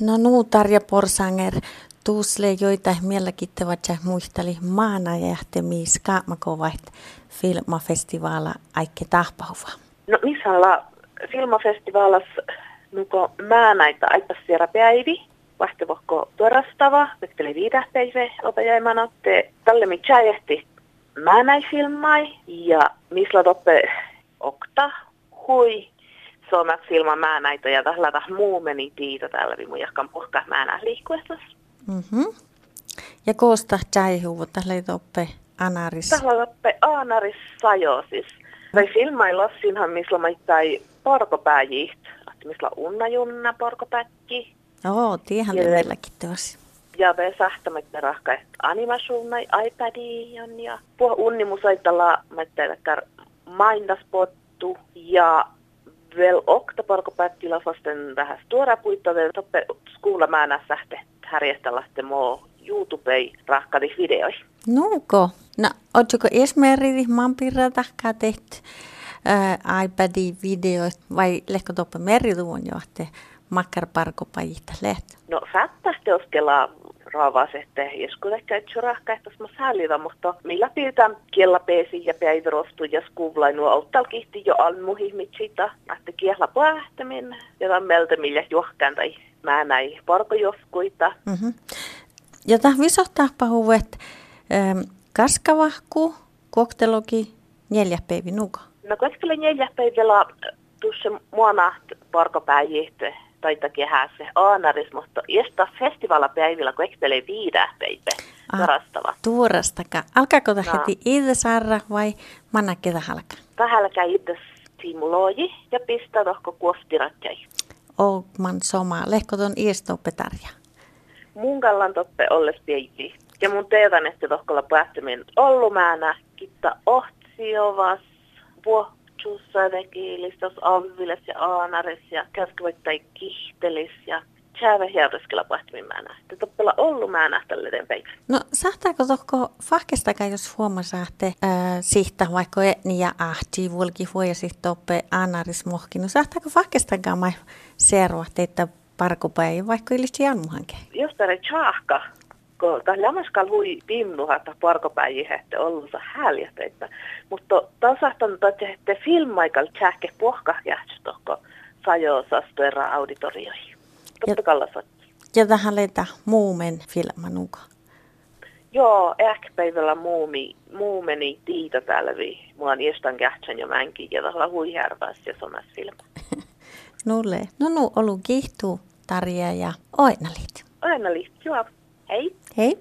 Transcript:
No nuu Tarja Porsanger, tuusle joita mielenkiintoista ja muisteli maana ja missä kaamakovat filmafestivaala aikke tahpauva. No missä olla filmafestivaalas nuko näitä aipas siellä päivi, vahtevokko tuorastava, vekteli viidä päivä opejaimana, te tälle mitä jähti näin filmai ja missä toppe okta hui Suomeksi ilman näitä ja tällä muu meni tiitä täällä vimu jahkan puhka määnä liikkuessa. Mm-hmm. Ja koosta jäihuvu tällä toppe anaris. Tällä toppe anaris sajo siis. Tai filmai lossinhan missä maittai porkopääjiht. Missä unna junna porkopäkki. Oo, tiehän ja meilläkin tuossa. Ja me sähtämättä rahka, että animasuunnai iPadiin ja puhu unnimusaitalla, mä ettei maindaspottu ja väl okta parkopätkillä vasten vähän stora puittade toppe skuulla mä näsähte härjeställä mo YouTubei rahkadi videoi. Nuuko? No, ootko esimerkiksi mampirra tahkaa tehty äh, iPadin videoit vai lehko toppe meriluvun johte makkar parkopajista leht? No, fättästi oskella raavasette ehkä rahkaihtas mä säälitä, mutta millä pidetään peesi ja päivärostu ja skuvlainu auttal kihti jo almuhimitsita, että kiellä pähtämin ja tämän meltä millä johkan tai mä näin parkojoskuita. Mm-hmm. Ja tämä visohtaa pahuvet ähm, kaskavahku, koktelogi, neljä päivä nuka. No koskele neljä päivällä tuossa muona parkopäivät taita kehässä aanaris, mutta josta festivaalapäivillä koektelee viidä päivä varastava. Ah, tuorastaka. Alkaako no. heti itse saada vai manna ketä halka? Tähälkä itse simuloji ja pistää tohko kuostiratjai. Oh, man soma. Lehko ton iestopetarja. Mun kallan toppe olles päivi. Ja mun teetan, että tohkolla päättäminen ollu määnä, kitta ohtsiovas, vuo Tuossa teki listas Alviles ja Aanares ja käskyvättäi kihtelis ja Tjäävä hieroskella pahtimin mä nähtä. Toppela ollut mä nähtä päivä. No sahtaako tohko fahkestakaan, jos huomasaatte äh, sihta vaikka etni ja ahti vulki ja sitten toppe Aanaris mohki. No sahtaako fahkestakaan mai serua teitä parkupäivä vaikka ilisi jalmuhanke? Jos tämä tjahka kun lämmäskal hui pinnuha, että parkopäijiä että ollut häljäteitä. Mutta tasahtan, että filmaikal tjähke pohka jähtstokko sajo sastuera auditorioihin. Totta Ja tähän leitä muumen filmanuka. Joo, ehkä päivällä muumi, muumeni tiitä täällä vi. Mulla on iestan kähtsän jo mänkin ja tällä hui härväs ja somas filma. Nulle. No nu olu kihtuu Tarja ja Oinalit. Oinalit, joo. Hej. Okay